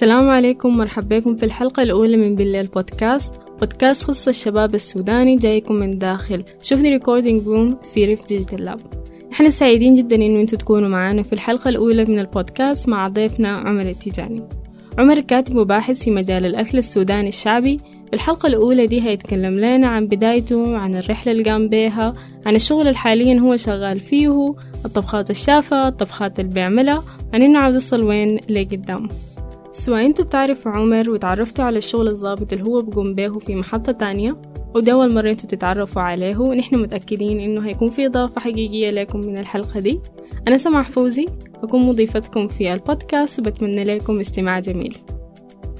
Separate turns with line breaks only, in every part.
السلام عليكم مرحبا بكم في الحلقة الأولى من بالليل بودكاست. بودكاست خص الشباب السوداني جايكم من داخل. شوفني recording room في ريف Digital Lab إحنا سعيدين جدا إنه أنتوا تكونوا معانا في الحلقة الأولى من البودكاست مع ضيفنا عمر التيجاني. عمر كاتب وباحث في مجال الأكل السوداني الشعبي. الحلقة الأولى دي هيتكلم لنا عن بدايته عن الرحلة اللي قام بيها عن الشغل اللي حاليا هو شغال فيه الطبخات الشافها الطبخات اللي بيعملها عن إنه عاوز يصل وين لقدام. سواء أنتوا بتعرفوا عمر وتعرفتوا على الشغل الضابط اللي هو بيه في محطة تانية وده أول مرة أنتوا تتعرفوا عليه ونحن متأكدين إنه هيكون في إضافة حقيقية لكم من الحلقة دي. أنا سمع فوزي بكون مضيفتكم في البودكاست وبتمنى لكم استماع جميل.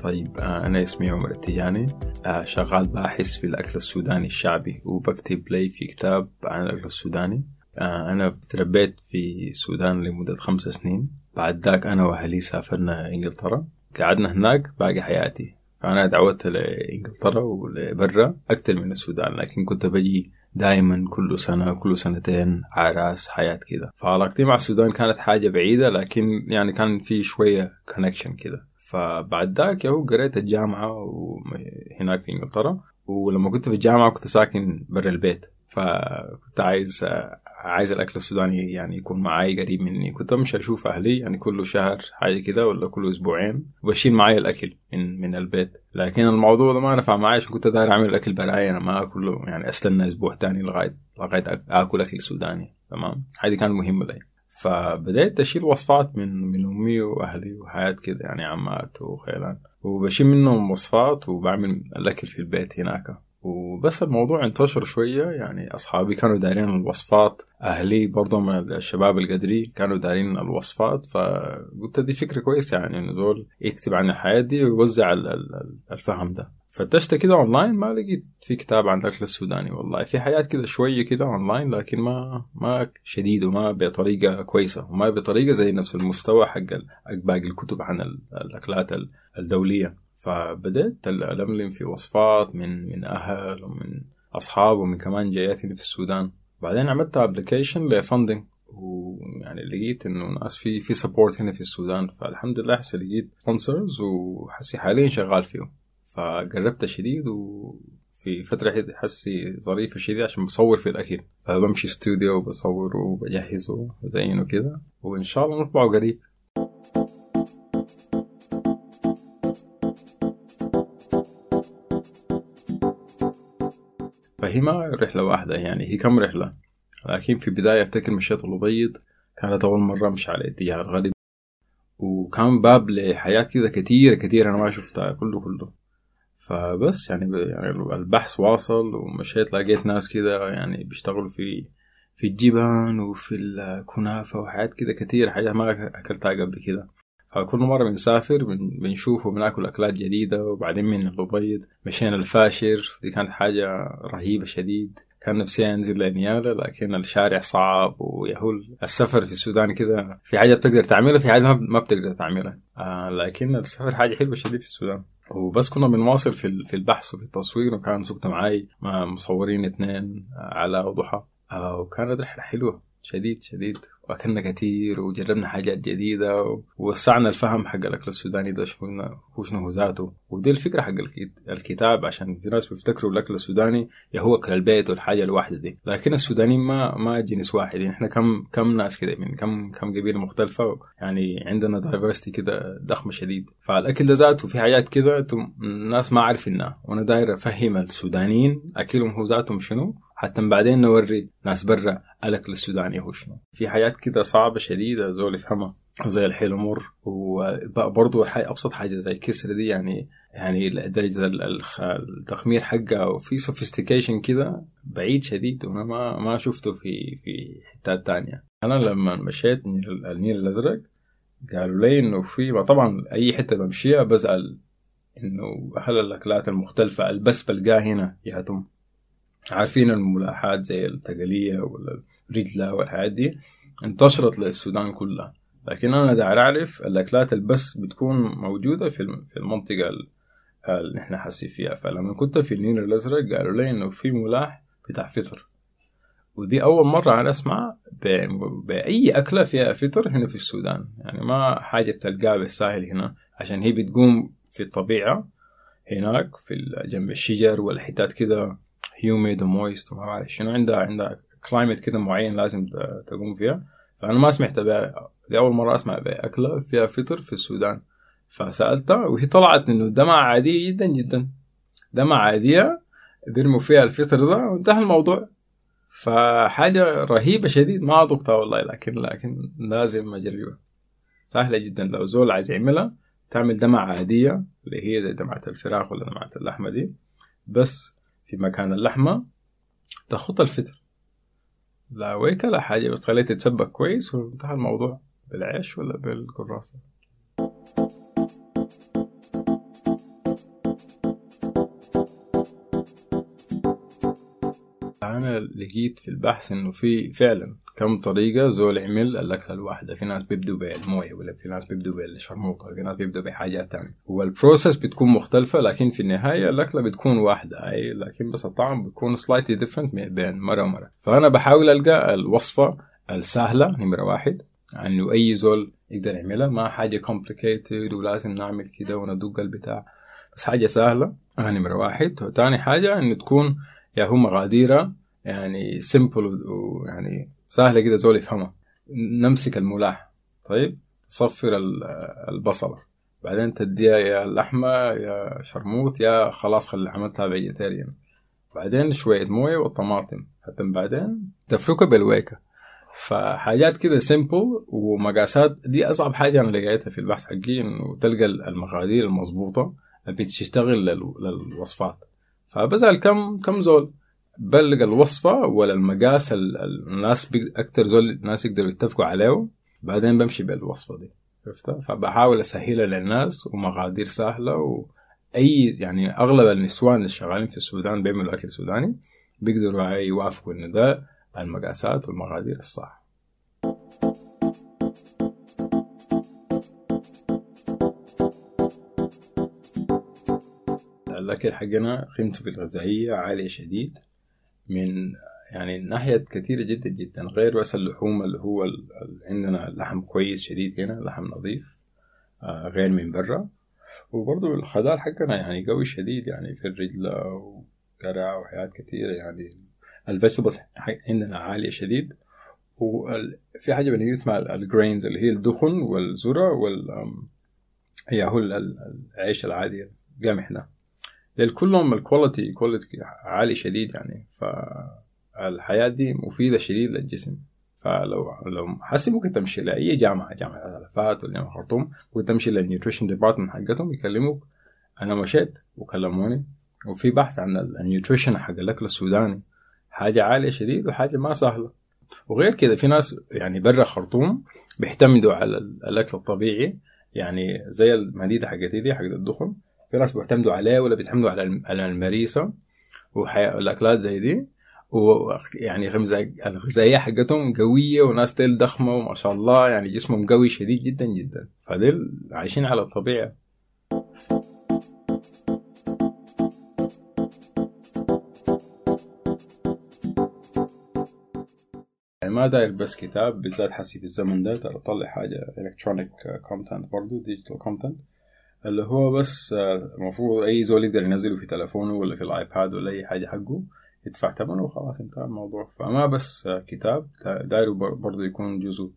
طيب آه، أنا اسمي عمر التجاني آه، شغال باحث في الأكل السوداني الشعبي وبكتب لي في كتاب عن الأكل السوداني. آه، أنا تربيت في السودان لمدة خمس سنين. بعد ذاك أنا وأهلي سافرنا إنجلترا. قعدنا هناك باقي حياتي. فأنا دعوت لإنجلترا ولبرا أكثر من السودان لكن كنت بجي دائما كل سنة كل سنتين عراس حياة كده. فعلاقتي مع السودان كانت حاجة بعيدة لكن يعني كان في شوية كونكشن كده. فبعد ذاك يهو قريت الجامعة هناك في إنجلترا ولما كنت في الجامعة كنت ساكن برا البيت. فكنت عايز عايز الأكل السوداني يعني يكون معاي قريب مني. كنت أمشي أشوف أهلي يعني كل شهر حاجة كده ولا كل أسبوعين وبشيل معايا الأكل من من البيت. لكن الموضوع ده ما نفع معايا عشان كنت داير أعمل الأكل براي أنا ما أكله يعني أستنى أسبوع تاني لغاية لغاية آكل أكل سوداني. تمام؟ هذه كانت مهمة لي. فبدأت أشيل وصفات من من أمي وأهلي وحياة كده يعني عمات وخيلان. وبشيل منهم وصفات وبعمل الأكل في البيت هناك. وبس الموضوع انتشر شوية يعني أصحابي كانوا دايرين الوصفات أهلي برضه من الشباب القدري كانوا دايرين الوصفات فقلت دي فكرة كويسة يعني إنه زول يكتب عن الحياة دي ويوزع الفهم ده. فتشت كده اونلاين ما لقيت في كتاب عن الاكل السوداني والله. في حاجات كده شوية كده اونلاين لكن ما ما شديد وما بطريقة كويسة وما بطريقة زي نفس المستوى حق باقي الكتب عن الأكلات الدولية. فبدأت ألملم في وصفات من من أهل ومن أصحاب ومن كمان جاياتني في السودان. بعدين عملت application ل funding ويعني لقيت إنه ناس في في support هنا في السودان. فالحمد لله هسه لقيت sponsors وهسي حاليا شغال فيه فقربت شديد وفي فترة هسي ظريفة شديد عشان بصور في الأكل فبمشي استوديو وبصور وبجهزه وزينه كده وإن شاء الله نطبعه قريب. فهي ما رحلة واحدة يعني. هي كم رحلة؟ لكن في البداية أفتكر مشيت الأبيض كانت أول مرة أمشي على اتجاه الغرب وكان باب لحياة كذا كتيرة كتيرة أنا ما شفتها كله كله. فبس يعني, يعني البحث واصل ومشيت لقيت ناس كده يعني بيشتغلوا في في الجبن وفي الكنافة وحاجات كده كتير حاجات ما أكلتها قبل كده. فكل مرة بنسافر بنشوف وبناكل أكلات جديدة وبعدين من الأبيض مشينا الفاشر دي كانت حاجة رهيبة شديد. كان نفسي أنزل لنيالا لكن الشارع صعب ويهول. السفر في السودان كده في حاجة بتقدر تعملها في حاجة ما بتقدر تعملها. آه لكن السفر حاجة حلوة شديد في السودان. وبس كنا بنواصل في في البحث وفي التصوير وكان سوقت معي مصورين اثنين على وضحى آه وكانت رحلة حلوة. شديد شديد. وأكلنا كتير وجربنا حاجات جديدة ووسعنا الفهم حق الأكل السوداني ده شنو هو شنو ذاته؟ ودي الفكرة حق الكتاب عشان في ناس بيفتكروا الأكل السوداني يا هو أكل البيت والحاجة الواحدة دي. لكن السودانيين ما ما جنس واحد. يعني إحنا كم كم ناس كده من كم كم قبيلة مختلفة يعني عندنا دايفرستي كده ضخمة شديد. فالأكل ده ذاته في حاجات كده الناس ما عارفينها. وأنا داير أفهم السودانيين أكلهم هو ذاتهم شنو حتى بعدين نوري ناس برا الاكل السوداني هو شنو في حاجات كده صعبة شديدة زول يفهمها. زي الحيل مر وبرضه أبسط حاجة زي الكسر دي يعني يعني درجة التخمير حقها وفي سوفيستيكيشن كده بعيد شديد وأنا ما ما شفته في في حتات تانية. أنا لما مشيت النيل الأزرق قالوا لي إنه في طبعا أي حتة بمشيها بسال إنه هل الأكلات المختلفة البس بلقاها هنا يهتم عارفين الملاحات زي التقلية ولا الرجلة والحاجات دي انتشرت للسودان كلها. لكن أنا داير أعرف الأكلات البس بتكون موجودة في المنطقة اللي إحنا حاسين فيها. فلما كنت في النيل الأزرق قالوا لي إنه في ملاح بتاع فطر. ودي أول مرة أنا أسمع بأي أكلة فيها فطر هنا في السودان. يعني ما حاجة بتلقاها بالساهل هنا عشان هي بتقوم في الطبيعة هناك في جنب الشجر والحتات كده. هيوميد ومويست وما بعرف شنو عندها عندها كلايمت كده معين لازم تقوم فيها. فأنا ما سمعت بها دي أول مرة أسمع بأكلة فيها فطر في السودان. فسألتها وهي طلعت إنه دمعة عادية جدا جدا. دمعة عادية بيرموا فيها الفطر ده وانتهى الموضوع. فحاجة رهيبة شديد ما ذقتها والله لكن لكن لازم أجربها. سهلة جدا لو زول عايز يعملها تعمل دمعة عادية اللي هي زي دمعة الفراخ ولا دمعة اللحمة دي. بس في مكان اللحمة تخط الفطر. لا ويكا لا حاجة بس خليها تتسبك كويس وانتهى الموضوع. بالعيش ولا بالكراسة؟ أنا لقيت في البحث إنه في فعلا كم طريقة زول يعمل الأكلة الواحدة؟ في ناس بيبدوا بالموية ولا في ناس بيبدوا بالشرموطة في ناس بيبدوا بحاجات تانية. والبروسيس بتكون مختلفة لكن في النهاية الأكلة بتكون واحدة. أي لكن بس الطعم بيكون slightly different بين مرة ومرة. فأنا بحاول ألقى الوصفة السهلة نمرة واحد إنه أي زول يقدر يعملها. ما حاجة complicated ولازم نعمل كده وندق البتاع. بس حاجة سهلة آه نمرة واحد. وثاني حاجة إنه تكون يا هو مقاديرها يعني simple ويعني سهلة كده زول يفهمها. نمسك الملاح طيب؟ تصفر البصلة. بعدين تديها يا لحمة يا شرموط يا خلاص خلي عملتها vegetarian بعدين شوية موية والطماطم حتى بعدين تفركها بالويكة. فحاجات كده simple ومقاسات. دي أصعب حاجة أنا لقيتها في البحث حقي إنه تلقى المقادير المضبوطه اللي بتشتغل للوصفات. فبسال كم كم زول. بلقى الوصفة ولا المقاس الناس أكثر زول الناس يقدروا يتفقوا عليه بعدين بمشي بالوصفة دي. عرفتها فبحاول أسهلها للناس ومقادير سهلة واي يعني أغلب النسوان اللي شغالين في السودان بيعملوا أكل سوداني بيقدروا يوافقوا انه ده المقاسات والمقادير الصح. الأكل حقنا قيمته في الغذائية عالية شديد. من يعني ناحية كثيرة جدا جدا غير بس اللحوم اللي هو عندنا لحم كويس شديد هنا لحم نظيف غير من برا. وبرضه الخضار حقنا يعني قوي شديد يعني في الرجلة وقرع وحاجات كثيرة يعني. ال vegetables عندنا عالية شديد. وفي حاجة بالإنجليزي اسمها ال grains اللي هي الدخن والذرة وال هي هو العيش العادي القمح ده. كلهم ال quality quality عالي شديد يعني. فالحاجات دي مفيدة شديد للجسم. فلو لو حسي ممكن تمشي لأي جامعة جامعة الأحفاد ولا جامعة خرطوم ممكن تمشي لل nutrition department حقتهم يكلموك أنا مشيت وكلموني. وفي بحث عن النيوتريشن حق الأكل السوداني. حاجة عالية شديد وحاجة ما سهلة. وغير كده في ناس يعني برا خرطوم بيعتمدوا على الأكل الطبيعي. يعني زي المديدة حقتي دي حق الدخن. في ناس بيعتمدوا عليه ولا بيعتمدوا على على المريسة والأكلات زي دي. ويعني الغذائية حقتهم قوية وناس تيل ضخمة وما شاء الله يعني جسمهم قوي شديد جدا جدا. فديل عايشين على الطبيعة. يعني ما داير بس كتاب بالذات حسي في الزمن ده داير اطلع حاجة electronic content برضه digital content اللي هو بس المفروض أي زول يقدر ينزله في تلفونه ولا في ال iPad ولا أي حاجة حقه يدفع ثمنه وخلاص انتهى الموضوع. فما بس كتاب دايره برضه يكون جزء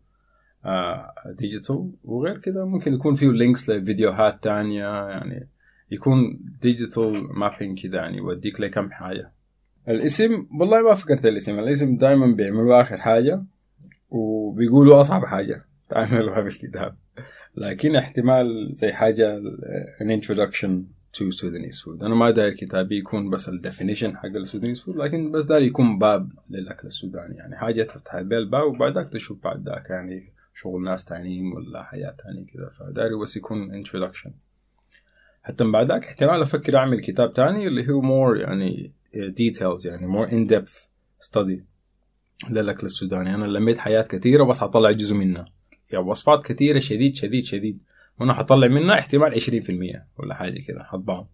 digital وغير كده ممكن يكون فيه links لفيديوهات تانية يعني يكون digital mapping كده يعني يوديك لكم حاجة. الاسم والله ما فكرت الاسم الاسم دائما بيعملوا آخر حاجة وبيقولوا أصعب حاجة تعملوها بالكتاب لكن احتمال زي حاجة an introduction to Sudanese food. أنا ما داير كتابي يكون بس ال definition حق ال Sudanese food لكن بس داير يكون باب للأكل السوداني. يعني حاجة تفتح بها الباب وبعدك تشوف بعد ذاك يعني شغل ناس تانيين ولا حاجات تانية كده. فداير بس يكون introduction. حتى بعد ذاك احتمال أفكر أعمل كتاب تاني اللي هو more يعني details يعني more in depth study للأكل السوداني. أنا لميت حاجات كثيرة بس حطلع جزء منها. يعني وصفات كثيرة شديد شديد شديد. وأنا حطلع منها احتمال 20% ولا حاجة كده حطبعهم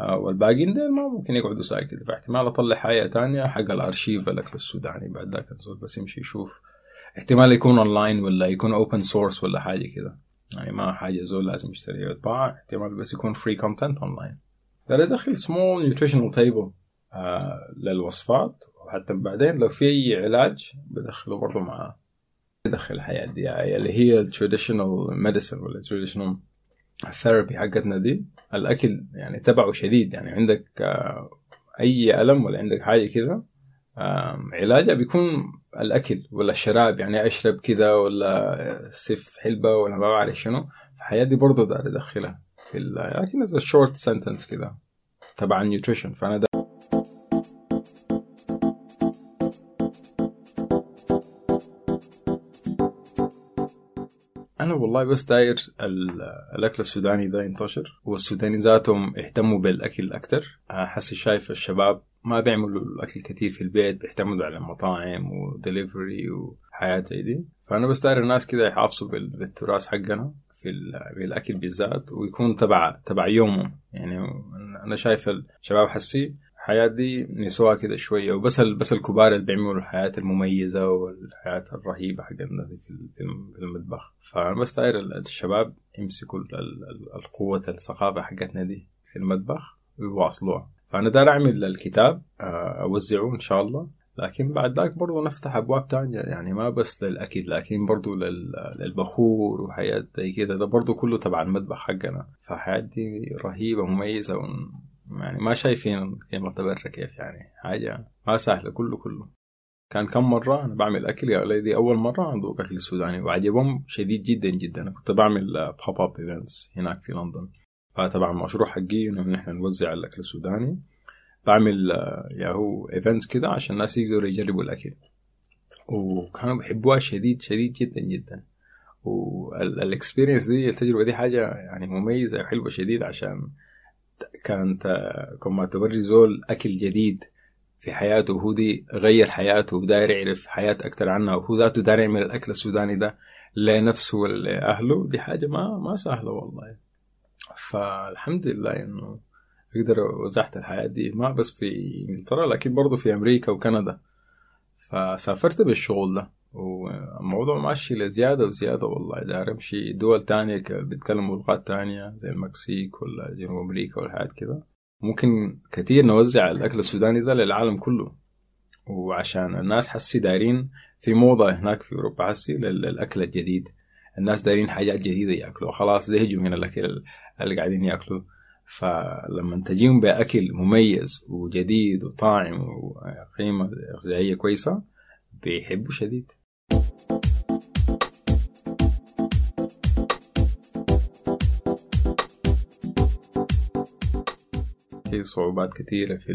آه والباقيين ما ممكن يقعدوا ساكت فاحتمال أطلع حاجة تانية حق الأرشيف الأكل السوداني بعد ذاك الزول بس يمشي يشوف. احتمال يكون أونلاين ولا يكون open source ولا حاجة كده. يعني ما حاجة زول لازم يشتري يتباع احتمال بس يكون free content online داير ادخل small nutritional table للوصفات. وحتى بعدين لو في أي علاج بدخله برضه معاه بدخل الحاجات دي يعني اللي هي ال traditional medicine ولا ال traditional ال therapy حقتنا دي الأكل يعني تبعه شديد. يعني عندك آه، أي ألم ولا عندك حاجة كده علاجها بيكون الأكل ولا الشراب. يعني أشرب كده ولا سف حلبة ولا ما بعرف شنو. الحاجات دي برضه أدخلها في لكن as short sentence كده تبع ال nutrition فأنا أنا والله بس داير الأكل السوداني ده ينتشر والسوداني ذاتهم يهتموا بالأكل أكتر. حسي شايف الشباب ما بيعملوا الأكل كتير في البيت بيعتمدوا على المطاعم ودليفري وحياة زي دي. فأنا بس داير الناس كده يحافظوا بالتراث حقنا في بالأكل بالذات ويكون تبع تبع يومهم. يعني أنا شايف الشباب حسي الحياة دي نسوها كده شوية وبس بس الكبار اللي بيعملوا الحياة المميزة والحياة الرهيبة حقنا في المطبخ. فأنا بس داير الشباب يمسكوا القوة الثقافة حقتنا دي في المطبخ ويواصلوها. فأنا داير أعمل الكتاب آه، أوزعه إن شاء الله. لكن بعد ذاك برضو نفتح أبواب تانية يعني ما بس للأكل لكن برضو للبخور وحاجات زي كده. ده برضو كله تبع المطبخ حقنا. فحاجات دي رهيبة مميزة يعني ما شايفين قيمة برا كيف يعني. حاجة ما سهلة كله كله. كان كم مرة أنا بعمل أكل يا ولدي أول مرة أذوق أكل سوداني وعجبهم شديد جدا جدا. أنا كنت بعمل pop up events هناك في لندن. فطبعا المشروع حقي إنه نحن نوزع الأكل السوداني. بعمل ياهو events كده عشان الناس يقدروا يجربوا الأكل. وكانوا بيحبوها شديد شديد جدا جدا. وال experience دي التجربة دي حاجة يعني مميزة وحلوة شديد عشان كانت لما توري زول أكل جديد في حياته وهو دي غير حياته وداير يعرف حاجات أكتر عنها وهو ذاته داير يعمل الأكل السوداني ده لنفسه ولأهله. دي حاجة ما ما سهلة والله. فالحمد لله إنه أقدر وزعت الحاجات دي ما بس في إنجلترا لكن برضه في أمريكا وكندا. فسافرت بالشغل ده. والموضوع ماشي لزيادة وزيادة والله. داير أمشي دول تانية بيتكلموا لغات تانية زي المكسيك ولا جنوب أمريكا والحاجات كده ممكن كتير نوزع الأكل السوداني ده للعالم كله. وعشان الناس حسي دايرين في موضة هناك في أوروبا حسي للأكل الجديد. الناس دايرين حاجات جديدة ياكلوا خلاص زهجوا من الأكل اللي قاعدين يأكلوا. فلما تجيهم بأكل مميز وجديد وطاعم وقيمة غذائية كويسة بيحبوا شديد. في صعوبات كثيرة في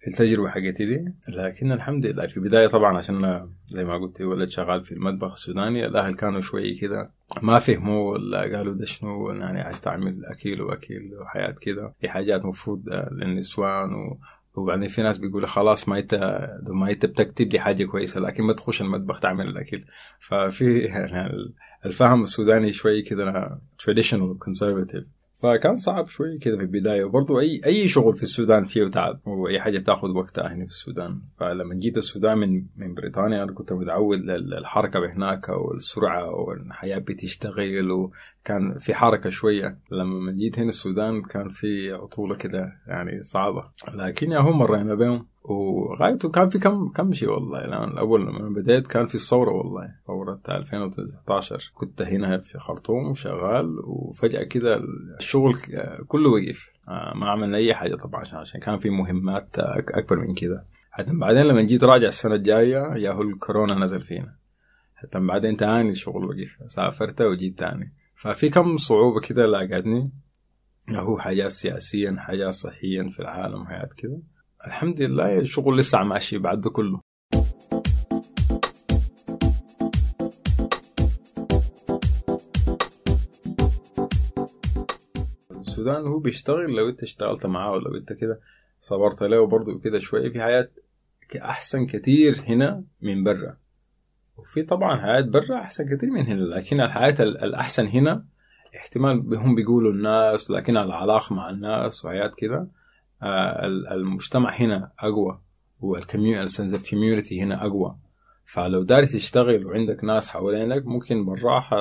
في التجربة حقتي دي. لكن الحمد لله في البداية طبعا عشان زي ما قلت ولد شغال في المطبخ السوداني الأهل كانوا شوي كده ما فهموا ولا قالوا ده شنو يعني عايز تعمل أكل وأكل وحياة كده. في حاجات مفروض للنسوان و وبعدين في ناس بيقولوا خلاص ما انت ما انت بتكتب دي حاجة كويسة لكن ما تخش المطبخ تعمل الاكل ففي يعني الفهم السوداني شوي كده traditional conservative. فكان صعب شوي كذا في البداية. وبرضه أي أي شغل في السودان فيه تعب. وأي حاجة بتاخذ وقتها هنا في السودان. فلما جيت السودان من من بريطانيا أنا كنت متعود للحركة هناك والسرعة والحياة بتشتغل وكان في حركة شوية. لما جيت هنا السودان كان في عطولة كده يعني صعبة. لكن يا هم مرينا بهم. وغايته كان في كم كم شيء والله. يعني الأول لما بديت كان في الثورة والله. ثورة 2019 كنت هنا في خرطوم شغال وفجأة كده الشغل كله وقف. آه، ما عملنا أي حاجة طبعا عشان كان في مهمات أكبر من كده. حتى بعدين لما جيت راجع السنة الجاية ياهو الكورونا نزل فينا. حتى بعدين تاني الشغل وقف. سافرت وجيت تاني. ففي كم صعوبة كده لاقتني؟ هو حاجات سياسيا حاجات صحيا في العالم حاجات كده. الحمد لله الشغل لسه ماشي بعد كله. السودان هو بيشتغل لو انت اشتغلت معاه ولو انت كده صبرت له برضه كده شوية في حياه أحسن كتير هنا من برا. وفي طبعا حاجات برا أحسن كتير من هنا لكن الحاجات الأحسن هنا احتمال هم بيقولوا الناس لكن العلاقة مع الناس وحاجات كده. آه، المجتمع هنا أقوى وال sense of community هنا أقوى. فلو داري تشتغل وعندك ناس حوالينك ممكن بالراحة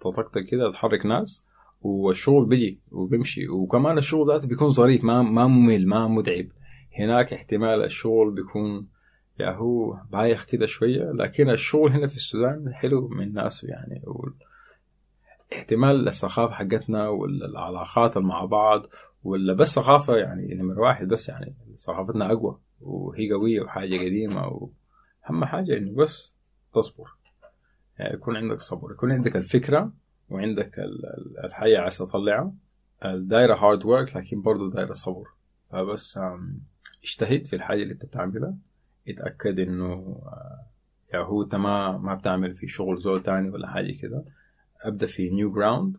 تطقطق كده تحرك ناس والشغل بيجي وبيمشي. وكمان الشغل ذاته بيكون ظريف ما ما ممل ما متعب. هناك احتمال الشغل بيكون يا هو بايخ كده شوية لكن الشغل هنا في السودان حلو من ناسه يعني احتمال الثقافة حقتنا والعلاقات مع بعض ولا بس ثقافة يعني نمرة واحد بس يعني ثقافتنا أقوى وهي قوية وحاجة قديمة وأهم حاجة إنه بس تصبر. يعني يكون عندك صبر يكون عندك الفكرة وعندك الحاجة عايز تطلعها. الدايرة hard work لكن برضه دايرة صبر. فبس اجتهد في الحاجة اللي أنت بتعملها. اتأكد إنه آه، يا هو انت ما ما بتعمل في شغل زول تاني ولا حاجة كده. أبدأ في new ground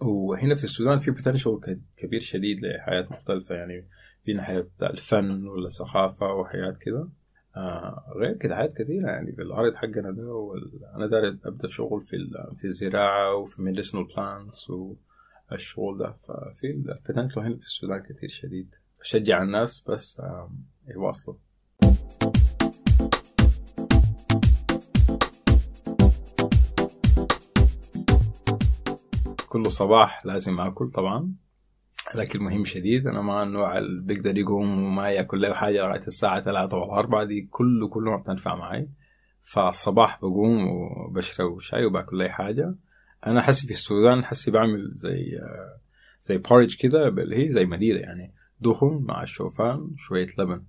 وهنا في السودان في potential كبير شديد لحاجات مختلفة يعني في ناحية الفن ولا الثقافة وحاجات كده. آه غير كده حاجات كثيرة يعني في الأرض حقنا ده. وال... أنا داري أبدأ شغل في ال... في الزراعة وفي medicinal plants والشغل ده. ففي البوتنشل هنا في السودان كثير شديد. بشجع الناس بس آه يواصلوا. كل صباح لازم آكل طبعا. الأكل مهم شديد. أنا ما النوع اللي بيقدر يقوم وما يأكل له حاجة لغاية الساعة ثلاثة ولا أربعة. دي كله كله ما بتنفع معي. فالصباح بقوم وبشرب شاي وبأكل لي حاجة. أنا حسي في السودان حسي بعمل زي زي porridge كده اللي هي زي مديدة يعني. دخن مع الشوفان شوية لبن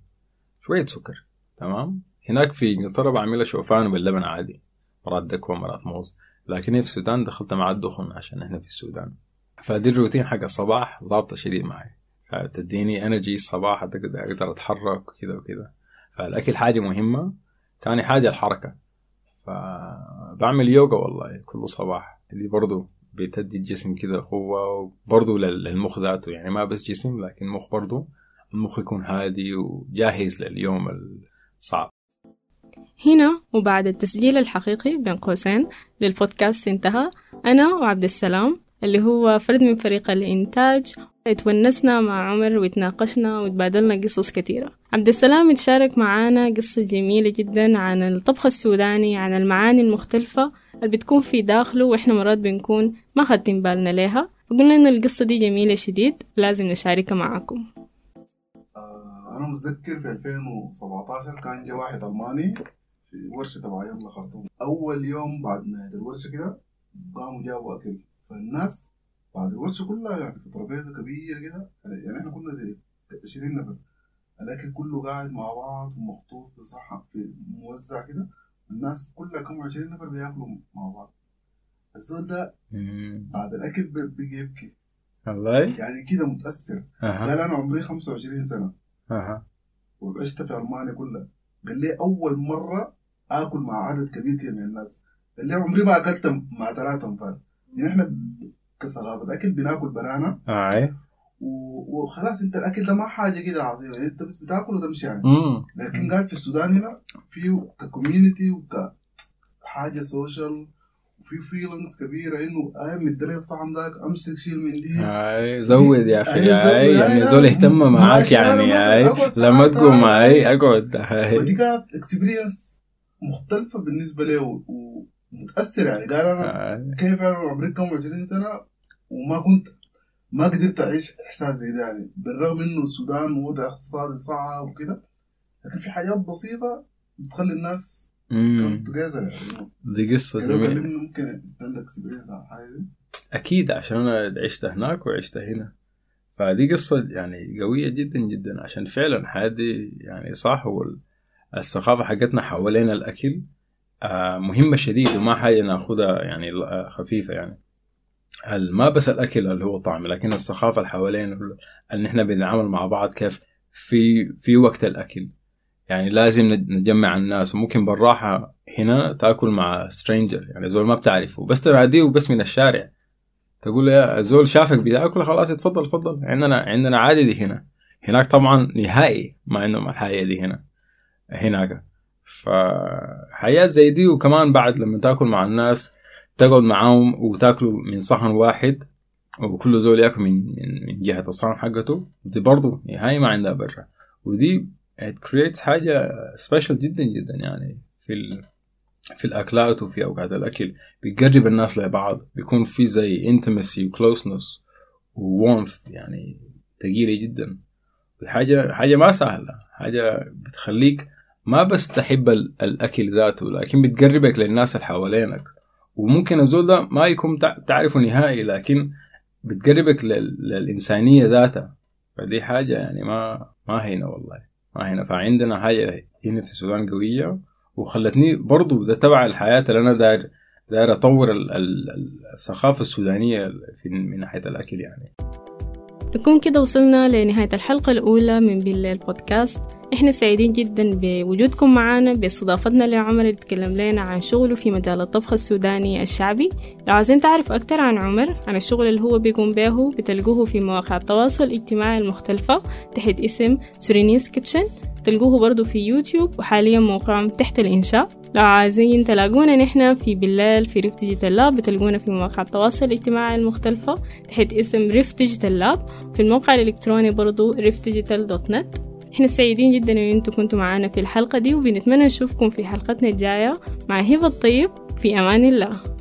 شوية سكر. تمام؟ هناك في إنجلترا بعملها شوفان باللبن عادي مرات دكوة مرات موز لكن في السودان دخلت مع الدخن عشان إحنا في السودان. فدي الروتين حق الصباح ظابطة شديد معي. فتديني energy الصباح أقدر أتحرك وكذا وكذا. فالأكل حاجة مهمة. تاني حاجة الحركة. فبعمل يوغا والله كل صباح. دي برضو بتدي الجسم كده قوة وبرضو للمخ ذاته. يعني ما بس جسم لكن مخ برضو. المخ يكون هادي وجاهز لليوم الصعب
هنا وبعد التسجيل الحقيقي بين قوسين للبودكاست انتهى. أنا وعبد السلام اللي هو فرد من فريق الإنتاج. اتونسنا مع عمر وتناقشنا وتبادلنا قصص كثيرة. عبد السلام اتشارك معانا قصة جميلة جدا عن الطبخ السوداني عن المعاني المختلفة اللي بتكون في داخله وإحنا مرات بنكون ما خدين بالنا ليها. فقلنا إن القصة دي جميلة شديد لازم نشاركها معاكم.
أنا متذكر في 2017 كان جا واحد ألماني في ورشة تبع يلا خرطوم أول يوم بعد نهاية الورشة كده قاموا جابوا أكل. فالناس بعد الورشة كلها يعني في ترابيزة كبيرة كده يعني إحنا كنا زي 20 نفر. الأكل كله قاعد مع بعض ومخطوط في صحن في موزع كده. الناس كلها كم 20 نفر بياكلوا مع بعض. الزول ده بعد الأكل بيجي يبكي.
والله؟
يعني كده متأثر. أه. قال أنا عمري 25 سنة.
أها.
وعشت في ألمانيا كلها. قال لي أول مرة آكل مع عدد كبير كده من الناس. قال لي عمري ما أكلت مع ثلاثة أنفار. يعني إحنا كثقافه اكل بناكل برانا
اي
وخلاص انت الأكل ده ما حاجة كده عظيمة. يعني انت بس بتاكل وتمشي يعني.
مم.
لكن قاعد في السودان هنا في ك community وكحاجة social وفي feelings كبيرة إنه اي مدري الصحن ذاك أمسك شيل من دي.
اي زود يا أخي اي يعني زول اهتم معاك يعني اي لما تقوم اي أقعد
فدي كانت experience مختلفة بالنسبة له متاثر يعني. قال
أنا.
كيف أنا عمري كم 20 سنه وما كنت ما قدرت أعيش إحساس زي ده يعني. بالرغم إنه السودان وضع اقتصادي صعب وكده لكن في حاجات بسيطة بتخلي الناس توجذر يعني
دي قصة جميلة.
ممكن انت عندك اكسبيرينس على دي.
أكيد عشان أنا عشت هناك وعشت هنا. فدي قصة يعني قوية جدا جدا عشان فعلا هذه يعني صح هو حقتنا حوالين الأكل آه، مهمة شديد وما حاجة ناخدها يعني خفيفة يعني. ما بس الأكل اللي هو طعم لكن الثقافة اللي حوالين أن إحنا بنتعامل مع بعض كيف في في وقت الأكل. يعني لازم نجمع الناس. وممكن بالراحة هنا تأكل مع سترينجر يعني زول ما بتعرفه. بس تناديه بس من الشارع. تقول يا زول شافك بتاكل خلاص اتفضل اتفضل. عندنا عندنا عادي دي هنا. هناك طبعا نهائي ما عندهم الحياة دي هنا. هناك. فحياة زي دي وكمان بعد لما تأكل مع الناس تقعد معاهم وتأكلوا من صحن واحد. وكل زول يأكل من من جهة الصحن حقته. دي برضو نهاية ما عندها برا. ودي creates حاجة special جدا جدا يعني في ال... في الأكلات وفي أوقات الأكل. بيقرب الناس لبعض. بيكون في زي intimacy و closeness و warmth يعني ثقيلة جدا. حاجة حاجة ما سهلة. حاجة بتخليك ما بس تحب ال- الأكل ذاته لكن بتقربك للناس اللي حوالينك. وممكن الزول ده ما يكون تع- تعرفه نهائي لكن بتقربك لل- للإنسانية ذاتها. فدي حاجة يعني ما ما هينة والله. ما هينة فعندنا حاجة هنا في السودان قوية وخلتني برضو ده تبع الحياة اللي أنا داير داير أطور ال- ال- الثقافة السودانية في من ناحية الأكل يعني.
نكون كده وصلنا لنهاية الحلقة الأولى من بالليل بودكاست إحنا سعيدين جدا بوجودكم معنا باستضافتنا لعمر اللي تكلم لنا عن شغله في مجال الطبخ السوداني الشعبي. لو عايزين تعرف أكتر عن عمر عن الشغل اللي هو بيقوم به بتلقوه في مواقع التواصل الاجتماعي المختلفة تحت اسم Sudanese Kitchen. تلقوه برضو في يوتيوب وحاليا موقعهم تحت الإنشاء. لو عايزين تلاقونا نحن في بالليل في Rift Digital Lab بتلقونا في مواقع التواصل الاجتماعي المختلفة تحت اسم Rift Digital Lab. في الموقع الإلكتروني برضو riftdigital.net إحنا سعيدين جدا إن أنتوا كنتوا معانا في الحلقة دي وبنتمنى نشوفكم في حلقتنا الجاية. مع هبة الطيب في أمان الله.